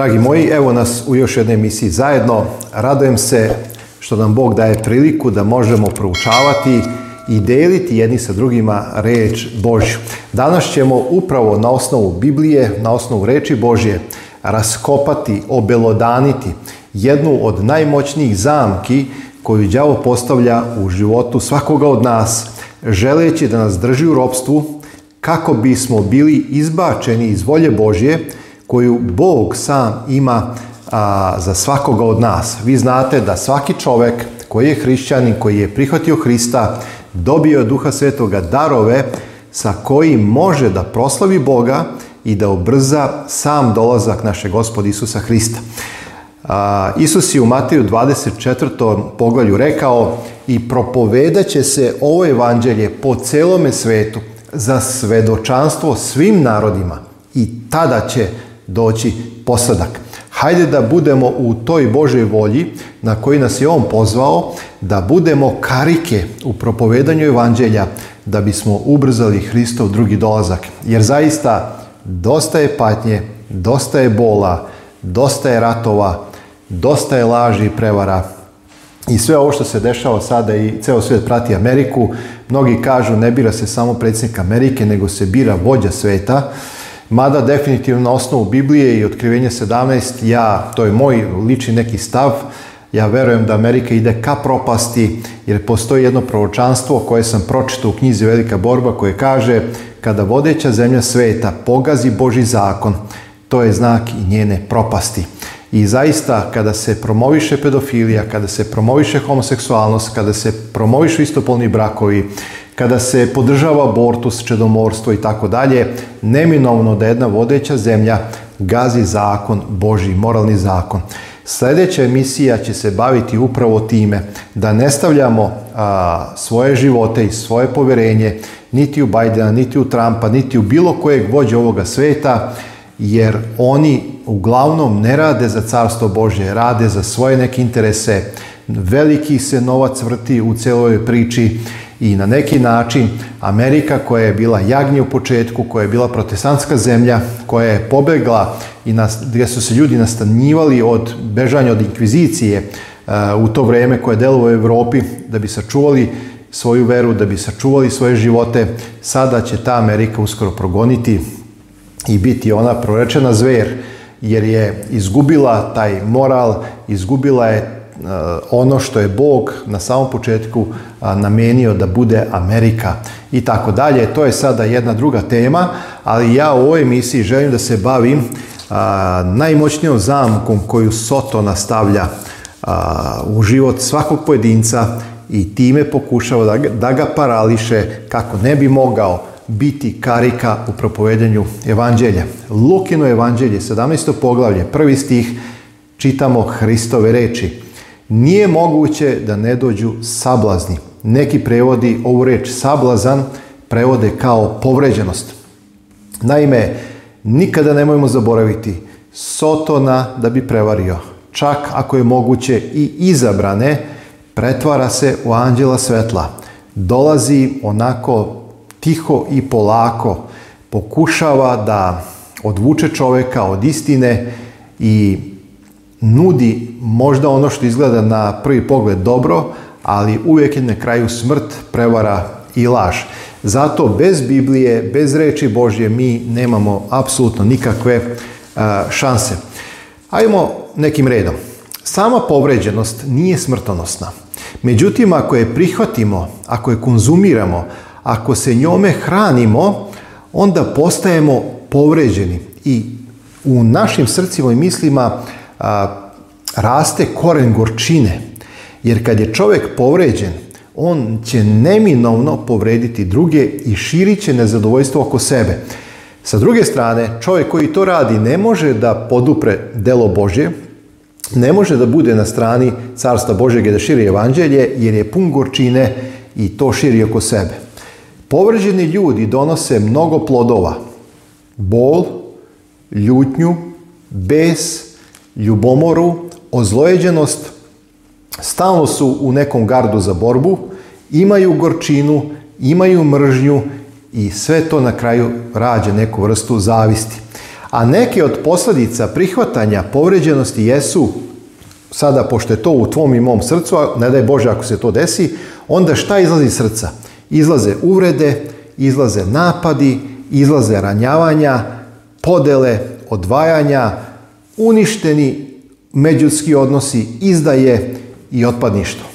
Dragi moji, evo nas u još jednoj emisiji zajedno. Radojem se što nam Bog daje priliku da možemo proučavati i deliti jedni sa drugima reč Božju. Danas ćemo upravo na osnovu Biblije, na osnovu reči Božje, raskopati, obelodaniti jednu od najmoćnijih zamki koju đavo postavlja u životu svakoga od nas, želeći da nas drži u ropstvu kako bismo bili izbačeni iz volje Božje koju Bog sam ima za svakoga od nas. Vi znate da svaki čovjek koji je hrišćanin, koji je prihvatio Hrista, dobio Duha Svetoga darove sa kojim može da proslavi Boga i da obrza sam dolazak naše gospode Isusa Hrista. A, Isus je u Mateju 24. poglavlju rekao i propovedat se ovo evanđelje po celome svetu za svedočanstvo svim narodima i tada će doći posadak. Hajde da budemo u toj Božoj volji na koji nas je On pozvao, da budemo karike u propovedanju evanđelja, da bismo ubrzali Hristov drugi dolazak. Jer zaista dosta je patnje, dosta je bola, dosta je ratova, dosta je laži i prevara. I sve ovo što se dešava sada i ceo svijet prati Ameriku, mnogi kažu ne bira se samo predsjednik Amerike, nego se bira vođa sveta. Mada definitivno na osnovu Biblije i otkrivenje 17, ja, to je moj lični neki stav, ja verujem da Amerika ide ka propasti, jer postoji jedno proročanstvo koje sam pročitao u knjizi Velika borba koje kaže kada vodeća zemlja sveta pogazi Boži zakon, to je znak i njene propasti. I zaista, kada se promoviše pedofilija, kada se promoviše homoseksualnost, kada se promovišu istopolni brakovi, kada se podržava abortus, čedomorstvo i tako dalje, neminovno da jedna vodeća zemlja gazi zakon, Boži moralni zakon. Sljedeća emisija će se baviti upravo time da ne stavljamo svoje živote i svoje povjerenje niti u Bajdena, niti u Trumpa, niti u bilo kojeg vođa ovoga sveta, jer oni uglavnom ne rade za carstvo Božje, rade za svoje neke interese. Veliki se novac vrti u cijeloj priči i na neki način Amerika koja je bila jagnje u početku, koja je bila protestantska zemlja, koja je pobegla i nas, gdje su se ljudi nastanjivali od bežanja od inkvizicije e, u to vrijeme koje je delo u Europi da bi sačuvali svoju veru, da bi sačuvali svoje živote, sada će ta Amerika uskoro progoniti i biti ona prorečena zver jer je izgubila taj moral, izgubila je Eh, ono što je Bog na samom početku eh, namenio da bude Amerika i tako dalje. To je sada jedna druga tema, ali ja u ovoj emisiji želim da se bavim eh, najmoćnijom zamkom koju Soto nastavlja u život svakog pojedinca i time pokušava da ga parališe kako ne bi mogao biti karika u propovedanju evanđelja. Lukino evanđelje, 17. poglavlje, prvi stih, čitamo Hristove reči. Nije moguće da ne dođu sablazni. Neki prevodi ovu reč sablazan, prevode kao povređenost. Naime, nikada nemojmo zaboraviti Sotona da bi prevario. Čak ako je moguće i izabrane, pretvara se u anđela svetla. Dolazi onako tiho i polako. Pokušava da odvuče čoveka od istine i nudi možda ono što izgleda na prvi pogled dobro, ali uvijek je na kraju smrt, prevara i laž. Zato bez Biblije, bez reči Božje mi nemamo apsolutno nikakve e, šanse. Ajmo nekim redom. Sama povređenost nije smrtonosna. Međutim, ako je prihvatimo, ako je konzumiramo, ako se njome hranimo, onda postajemo povređeni i u našim srcima i mislima a, raste koren gorčine. Jer kad je čovjek povređen, on će neminovno povrediti druge i širit će nezadovoljstvo oko sebe. Sa druge strane, čovjek koji to radi ne može da podupre delo Božje, ne može da bude na strani Carstva Božjeg i da širi evanđelje, jer je pun gorčine i to širi oko sebe. Povređeni ljudi donose mnogo plodova. Bol, ljutnju, bes, ljubomoru, ozlojeđenost, stalno su u nekom gardu za borbu, imaju gorčinu, imaju mržnju i sve to na kraju rađa neku vrstu zavisti. A neke od posljedica prihvatanja povređenosti jesu, sada pošto je to u tvom i mom srcu, a ne daj Bože ako se to desi, onda šta izlazi iz srca? Izlaze uvrede, izlaze napadi, izlaze ranjavanja, podele, odvajanja, uništeni međutski odnosi, izdaje i otpadništvo.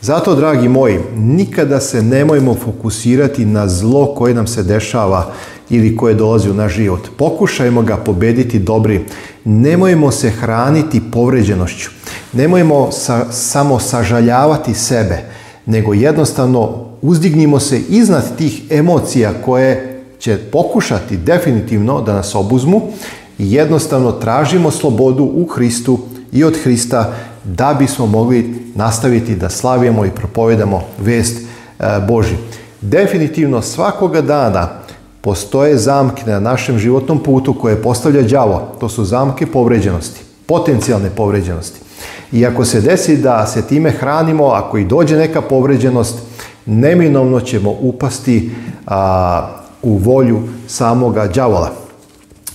Zato, dragi moji, nikada se nemojmo fokusirati na zlo koje nam se dešava ili koje dolazi u naš život. Pokušajmo ga pobediti dobri. Nemojmo se hraniti povređenošću. Nemojmo sa, samo sažaljavati sebe, nego jednostavno uzdignimo se iznad tih emocija koje će pokušati definitivno da nas obuzmu jednostavno tražimo slobodu u Hristu i od Hrista da bismo mogli nastaviti da slavimo i propovedamo vest e, Boži. Definitivno svakoga dana postoje zamke na našem životnom putu koje postavlja đavo. To su zamke povređenosti, potencijalne povređenosti. I ako se desi da se time hranimo, ako i dođe neka povređenost, neminovno ćemo upasti u volju samoga đavola.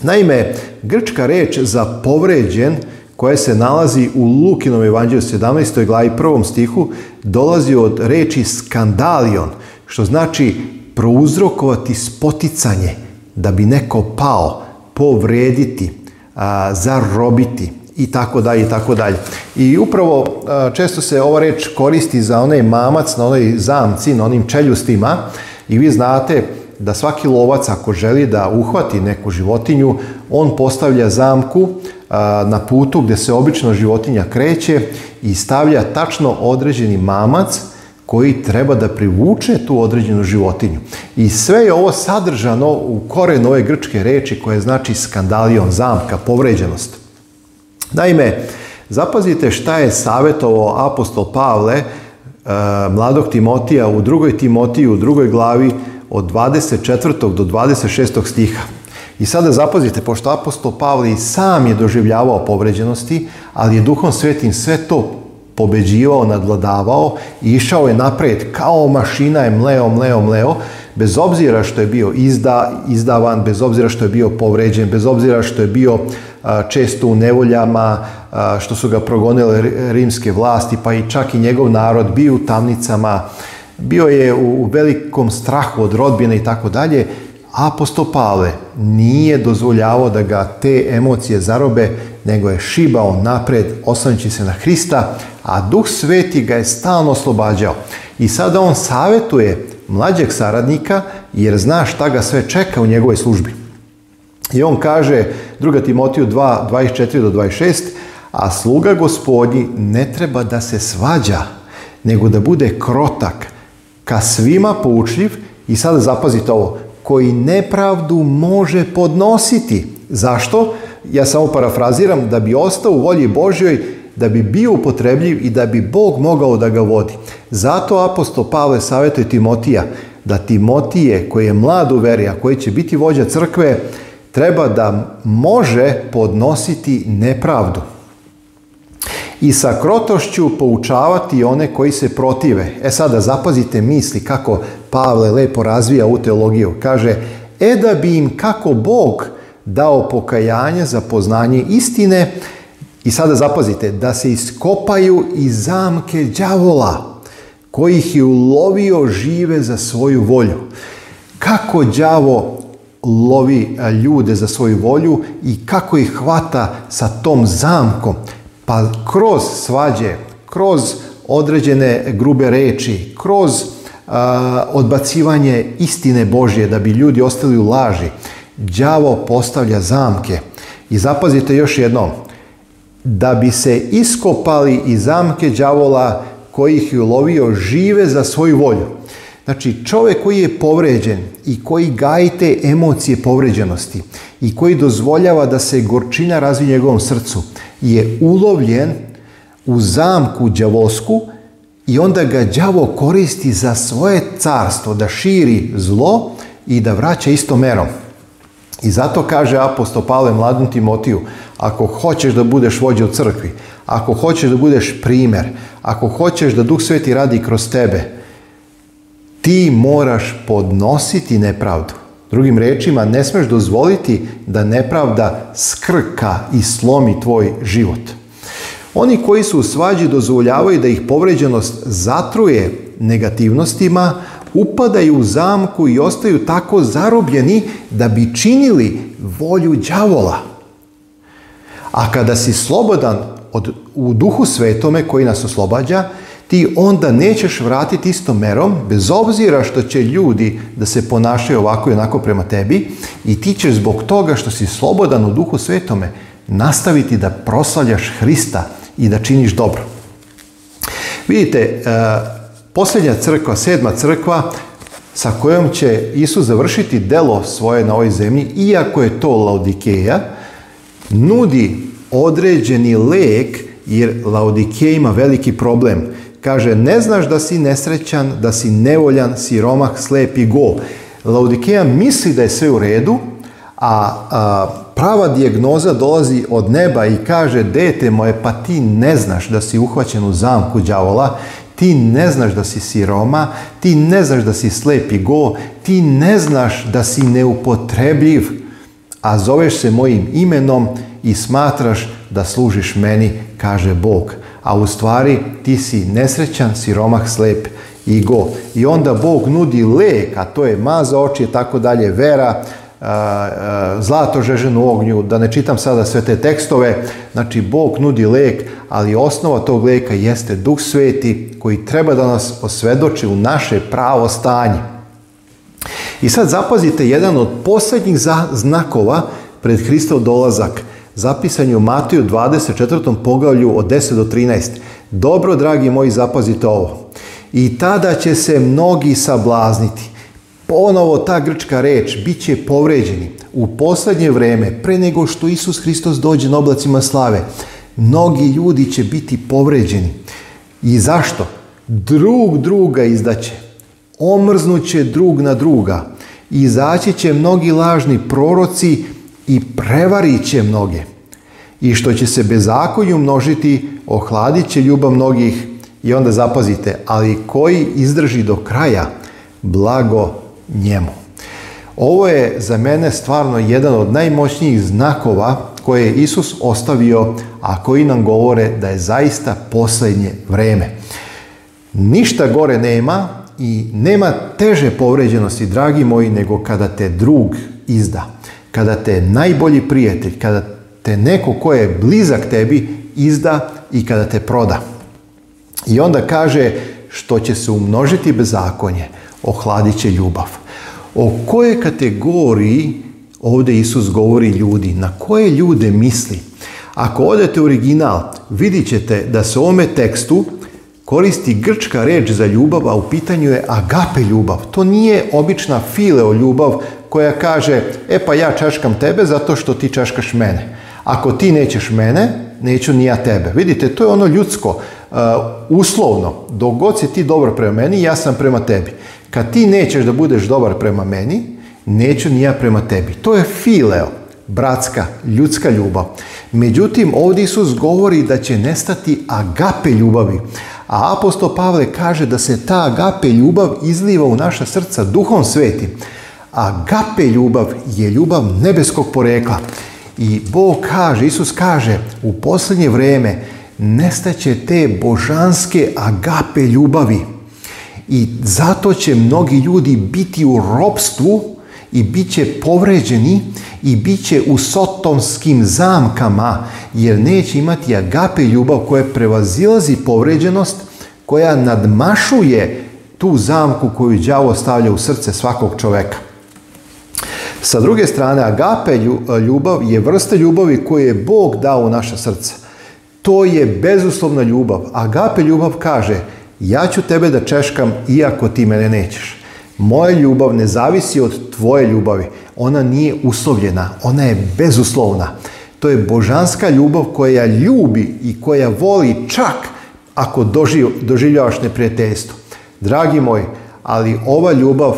Naime, Grčka reč za povređen koja se nalazi u Lukinom evanđelju 17. glavi 1. stihu dolazi od reči skandalion, što znači prouzrokovati spoticanje da bi neko pao, povrediti, a, zarobiti i tako dalje i tako dalje. I upravo često se ova reč koristi za onaj mamac na onoj zamci, na onim čeljustima i vi znate da svaki lovac ako želi da uhvati neku životinju, on postavlja zamku na putu gdje se obično životinja kreće i stavlja tačno određeni mamac koji treba da privuče tu određenu životinju. I sve je ovo sadržano u koren ove grčke reči koje znači skandalion, zamka, povređenost. Naime, zapazite šta je savjetovao apostol Pavle mladog Timotija u drugoj Timotiji, u drugoj glavi od 24. do 26. stiha. I sada zapazite, pošto apostol Pavle sam je doživljavao povređenosti, ali je Duhom Svetim sve to pobeđivao, nadvladavao i išao je naprijed kao mašina je mleo, mleo, mleo, bez obzira što je bio izda, izdavan, bez obzira što je bio povređen, bez obzira što je bio često u nevoljama, što su ga progonile rimske vlasti, pa i čak i njegov narod bio u tamnicama, bio je u velikom strahu od rodbine i tako dalje, apostopale nije dozvoljavao da ga te emocije zarobe, nego je šibao napred, osanjući se na Hrista, a Duh Sveti ga je stalno oslobađao. I sada on savjetuje mlađeg saradnika, jer zna šta ga sve čeka u njegovoj službi. I on kaže, 2. Timotiju 2, 24 do 26, a sluga gospodi ne treba da se svađa, nego da bude krotak, ka svima poučljiv i sada zapazite ovo, koji nepravdu može podnositi. Zašto? Ja samo parafraziram da bi ostao u volji Božjoj, da bi bio upotrebljiv i da bi Bog mogao da ga vodi. Zato apostol Pavle savjetuje Timotija da Timotije koji je mlad u veri, a koji će biti vođa crkve, treba da može podnositi nepravdu i sa krotošću poučavati one koji se protive. E sada zapazite misli kako Pavle lepo razvija u teologiju. Kaže, e da bi im kako Bog dao pokajanje za poznanje istine i sada zapazite, da se iskopaju i zamke đavola kojih je ulovio žive za svoju volju. Kako đavo lovi ljude za svoju volju i kako ih hvata sa tom zamkom pa kroz svađe, kroz određene grube reči, kroz odbacivanje istine Božje da bi ljudi ostali u laži, đavo postavlja zamke. I zapazite još jednom, da bi se iskopali i zamke đavola koji je ulovio žive za svoju volju. Znači čovjek koji je povređen i koji gajite emocije povređenosti i koji dozvoljava da se gorčina razvije njegovom srcu, je ulovljen u zamku đavosku i onda ga đavo koristi za svoje carstvo, da širi zlo i da vraća isto merom. I zato kaže apostol Pavle mladom Timotiju, ako hoćeš da budeš vođa u crkvi, ako hoćeš da budeš primer, ako hoćeš da Duh Sveti radi kroz tebe, ti moraš podnositi nepravdu. Drugim rečima, ne smeš dozvoliti da nepravda skrka i slomi tvoj život. Oni koji su u svađi dozvoljavaju da ih povređenost zatruje negativnostima, upadaju u zamku i ostaju tako zarobljeni da bi činili volju đavola. A kada si slobodan od, u duhu svetome koji nas oslobađa, ti onda nećeš vratiti istom merom, bez obzira što će ljudi da se ponašaju ovako i onako prema tebi i ti ćeš zbog toga što si slobodan u duhu svetome nastaviti da proslavljaš Hrista i da činiš dobro. Vidite, e, posljednja crkva, sedma crkva, sa kojom će Isus završiti delo svoje na ovoj zemlji, iako je to Laodikeja, nudi određeni lek jer Laodikeja ima veliki problem. Kaže, ne znaš da si nesrećan, da si nevoljan, siromah, slep i gol. Laudikeja misli da je sve u redu, a, prava dijagnoza dolazi od neba i kaže, dete moje, pa ti ne znaš da si uhvaćen u zamku đavola, ti ne znaš da si siroma, ti ne znaš da si slep i go, ti ne znaš da si neupotrebljiv, a zoveš se mojim imenom i smatraš da služiš meni, kaže Bog a u stvari ti si nesrećan, siromah, slep i go. I onda Bog nudi lek, a to je maza oči, i tako dalje, vera, zlato žeženu ognju, da ne čitam sada sve te tekstove, znači Bog nudi lek, ali osnova tog leka jeste Duh Sveti koji treba da nas osvedoči u naše pravo stanje. I sad zapazite jedan od posljednjih znakova pred Hristov dolazak – zapisan je u Matiju 24. poglavlju od 10 do 13. Dobro, dragi moji, zapazite ovo. I tada će se mnogi sablazniti. Ponovo ta grčka reč bit će povređeni. U posljednje vrijeme, pre nego što Isus Hristos dođe na oblacima slave, mnogi ljudi će biti povređeni. I zašto? Drug druga izdaće. Omrznut će drug na druga. Izaći će mnogi lažni proroci i prevarit će mnoge. I što će se bezakonju množiti, ohladit će ljubav mnogih. I onda zapazite, ali koji izdrži do kraja, blago njemu. Ovo je za mene stvarno jedan od najmoćnijih znakova koje je Isus ostavio, a koji nam govore da je zaista posljednje vreme. Ništa gore nema i nema teže povređenosti, dragi moji, nego kada te drug izda kada te najbolji prijatelj, kada te neko ko je blizak tebi izda i kada te proda. I onda kaže što će se umnožiti bezakonje, ohladit će ljubav. O kojoj kategoriji ovdje Isus govori ljudi, na koje ljude misli? Ako odete u original, vidjet ćete da se u ovome tekstu koristi grčka reč za ljubav, a u pitanju je agape ljubav. To nije obična fileo ljubav koja kaže, e pa ja čaškam tebe zato što ti čaškaš mene. Ako ti nećeš mene, neću ni ja tebe. Vidite, to je ono ljudsko, uh, uslovno. Dok god si ti dobar prema meni, ja sam prema tebi. Kad ti nećeš da budeš dobar prema meni, neću ni ja prema tebi. To je fileo, bratska, ljudska ljubav. Međutim, ovdje Isus govori da će nestati agape ljubavi. A apostol Pavle kaže da se ta agape ljubav izliva u naša srca duhom svetim. Agape ljubav je ljubav nebeskog porekla. I Bog kaže, Isus kaže, u posljednje vrijeme nestaće te božanske agape ljubavi. I zato će mnogi ljudi biti u robstvu i bit će povređeni i bit će u sotonskim zamkama jer neće imati agape ljubav koja prevazilazi povređenost, koja nadmašuje tu zamku koju đavo stavlja u srce svakog čoveka. Sa druge strane, agape e, ljubav je vrsta ljubavi koju je Bog dao u naša srca. To je bezuslovna ljubav. Agape ljubav kaže, ja ću tebe da češkam iako ti mene nećeš. Moja ljubav ne zavisi od tvoje ljubavi. Ona nije uslovljena, ona je bezuslovna. To je božanska ljubav koja ljubi i koja voli čak ako doživljavaš neprijateljstvo. Dragi moj, ali ova ljubav,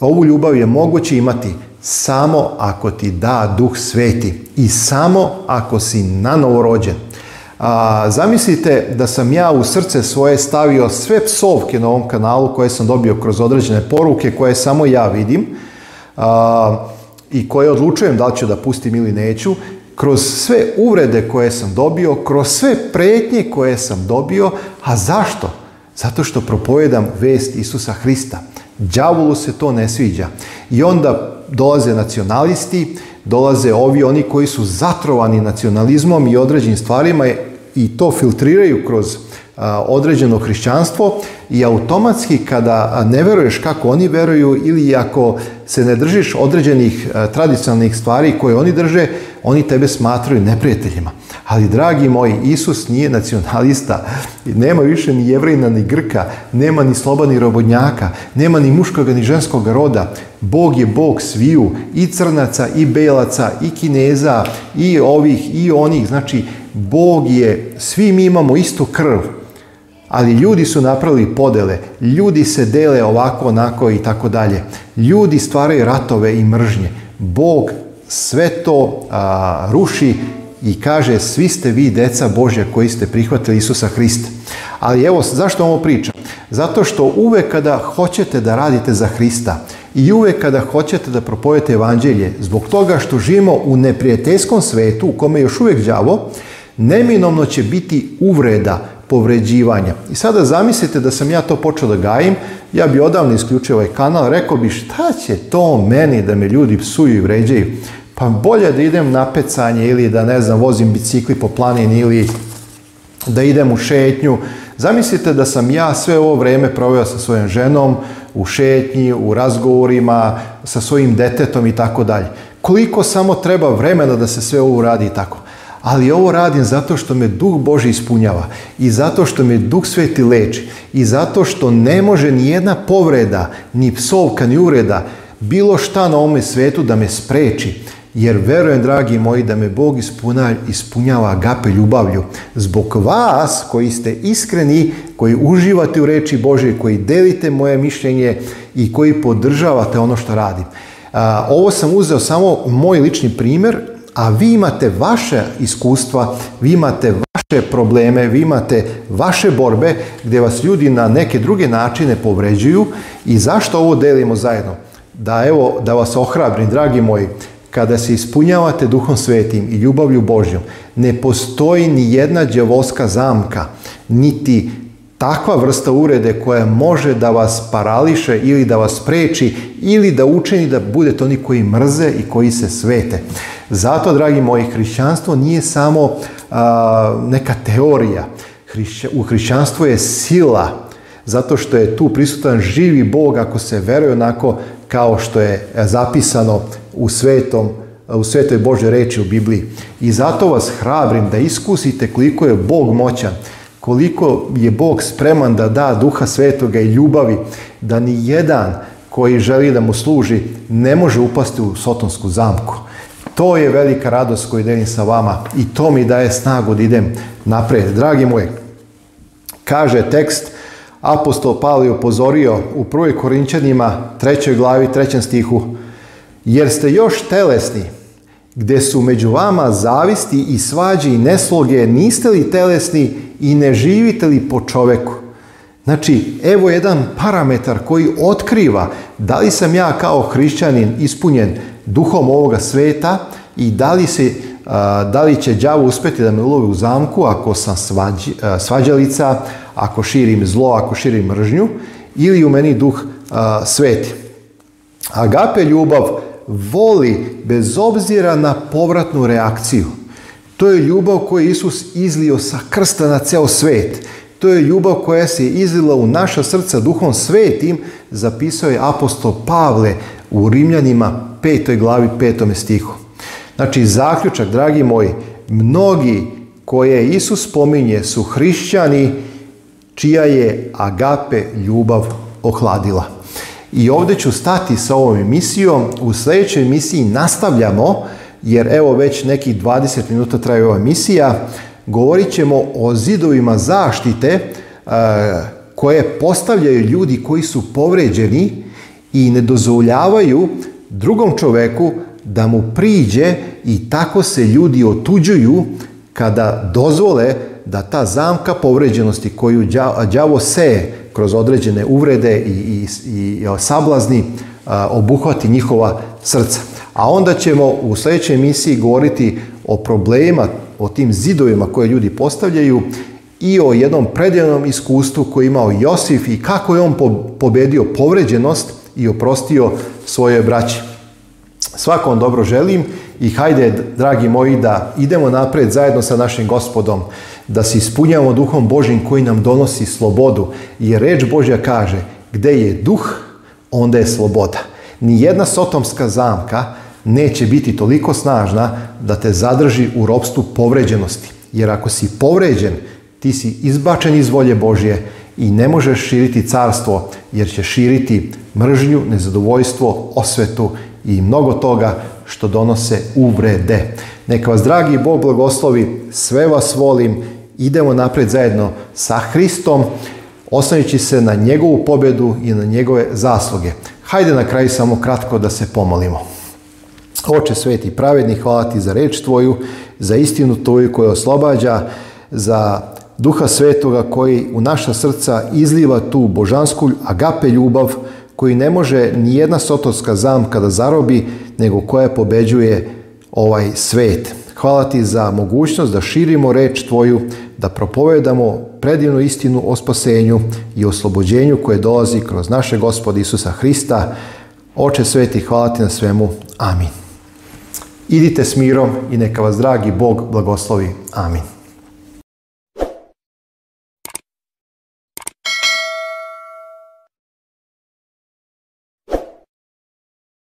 ovu ljubav je moguće imati samo ako ti da duh sveti i samo ako si novo rođen. A, zamislite da sam ja u srce svoje stavio sve psovke na ovom kanalu koje sam dobio kroz određene poruke koje samo ja vidim a, i koje odlučujem da li ću da pustim ili neću kroz sve uvrede koje sam dobio, kroz sve pretnje koje sam dobio, a zašto? Zato što propovedam vest Isusa Hrista. Đavolu se to ne sviđa. I onda dolaze nacionalisti, dolaze ovi oni koji su zatrovani nacionalizmom i određenim stvarima i to filtriraju kroz određeno hrišćanstvo i automatski kada ne veruješ kako oni veruju ili ako se ne držiš određenih tradicionalnih stvari koje oni drže, oni tebe smatraju neprijateljima. Ali, dragi moji, Isus nije nacionalista. Nema više ni jevrejna, ni grka, nema ni slobani robodnjaka, nema ni muškoga, ni ženskog roda, Bog je Bog sviju, i crnaca, i belaca, i kineza, i ovih, i onih. Znači, Bog je, svi mi imamo istu krv, ali ljudi su napravili podele, ljudi se dele ovako, onako i tako dalje. Ljudi stvaraju ratove i mržnje. Bog sve to ruši i kaže svi ste vi deca Božja koji ste prihvatili Isusa Hrista. Ali evo, zašto ovo pričam? Zato što uvek kada hoćete da radite za Hrista, i uvek kada hoćete da propojete evanđelje, zbog toga što živimo u neprijateljskom svetu u kome još uvijek đavo, neminomno će biti uvreda, povređivanja. I sada zamislite da sam ja to počeo da gajim, ja bi odavno isključio ovaj kanal, rekao bi šta će to meni da me ljudi psuju i vređaju? Pa bolje da idem na pecanje ili da ne znam, vozim bicikli po planini ili da idem u šetnju. Zamislite da sam ja sve ovo vrijeme proveo sa svojom ženom, u šetnji, u razgovorima, sa svojim detetom i tako dalje. Koliko samo treba vremena da se sve ovo radi i tako. Ali ovo radim zato što me duh Boži ispunjava i zato što me duh sveti leči i zato što ne može ni jedna povreda, ni psovka, ni ureda, bilo šta na ovome svetu da me spreči jer verujem, dragi moji, da me Bog ispunjava gape ljubavlju. Zbog vas, koji ste iskreni, koji uživate u reči Bože, koji delite moje mišljenje i koji podržavate ono što radim. Ovo sam uzeo samo moj lični primjer, a vi imate vaše iskustva, vi imate vaše probleme, vi imate vaše borbe gdje vas ljudi na neke druge načine povređuju i zašto ovo delimo zajedno? Da evo, da vas ohrabrim, dragi moji, kada se ispunjavate duhom svetim i ljubavlju Božjom, ne postoji ni jedna djevolska zamka, niti takva vrsta urede koja može da vas parališe ili da vas preči ili da učini da budete oni koji mrze i koji se svete. Zato, dragi moji, hrišćanstvo nije samo neka teorija. u hrišćanstvu je sila, zato što je tu prisutan živi Bog ako se veruje onako kao što je zapisano u svetom u svetoj Bože reči u Bibliji. I zato vas hrabrim da iskusite koliko je Bog moćan, koliko je Bog spreman da da duha svetoga i ljubavi, da ni jedan koji želi da mu služi ne može upasti u sotonsku zamku. To je velika radost koju delim sa vama i to mi daje snagu da idem naprijed. Dragi moji, kaže tekst, apostol Pavle upozorio u 1. Korinčanima trećoj glavi trećem stihu, jer ste još telesni, gdje su među vama zavisti i svađe i nesloge, niste li telesni i ne živite li po čoveku? Znači, evo jedan parametar koji otkriva da li sam ja kao hrišćanin ispunjen duhom ovoga sveta i da li, se, da li će đavo uspjeti da me ulovi u zamku ako sam svađalica, ako širim zlo, ako širim mržnju ili u meni duh sveti. Agape ljubav voli bez obzira na povratnu reakciju. To je ljubav koju je Isus izlio sa krsta na ceo svet. To je ljubav koja se izlila u naša srca duhom svetim, zapisao je apostol Pavle u Rimljanima 5. glavi 5. stihu. Znači, zaključak, dragi moji, mnogi koje Isus spominje su hrišćani čija je agape ljubav ohladila. I ovdje ću stati sa ovom emisijom. U sljedećoj emisiji nastavljamo, jer evo već nekih 20 minuta traje ova emisija. Govorit ćemo o zidovima zaštite e, koje postavljaju ljudi koji su povređeni i ne dozvoljavaju drugom čoveku da mu priđe i tako se ljudi otuđuju kada dozvole da ta zamka povređenosti koju đavo seje kroz određene uvrede i, i, i sablazni obuhvati njihova srca. A onda ćemo u sljedećoj emisiji govoriti o problema, o tim zidovima koje ljudi postavljaju i o jednom predivnom iskustvu koji je imao Josif i kako je on pobedio povređenost i oprostio svoje Svako vam dobro želim i hajde, dragi moji, da idemo naprijed zajedno sa našim gospodom, da se ispunjamo duhom Božim koji nam donosi slobodu. Jer reč Božja kaže, gdje je duh, onda je sloboda. Nijedna sotomska zamka neće biti toliko snažna da te zadrži u robstvu povređenosti. Jer ako si povređen, ti si izbačen iz volje Božje i ne možeš širiti carstvo, jer će širiti mržnju, nezadovoljstvo, osvetu i mnogo toga što donose uvrede. Neka vas dragi Bog blagoslovi, sve vas volim, idemo naprijed zajedno sa Hristom, osnovići se na njegovu pobjedu i na njegove zasluge. Hajde na kraju samo kratko da se pomolimo. Oče sveti pravedni, hvala ti za reč tvoju, za istinu tvoju koja oslobađa, za duha svetoga koji u naša srca izliva tu božansku agape ljubav koji ne može ni jedna sotonska zamka da zarobi, nego koja pobeđuje ovaj svet. Hvala ti za mogućnost da širimo reč tvoju, da propovedamo predivnu istinu o spasenju i oslobođenju koje dolazi kroz naše gospode Isusa Hrista. Oče sveti, hvala ti na svemu. Amin. Idite s mirom i neka vas dragi Bog blagoslovi. Amin.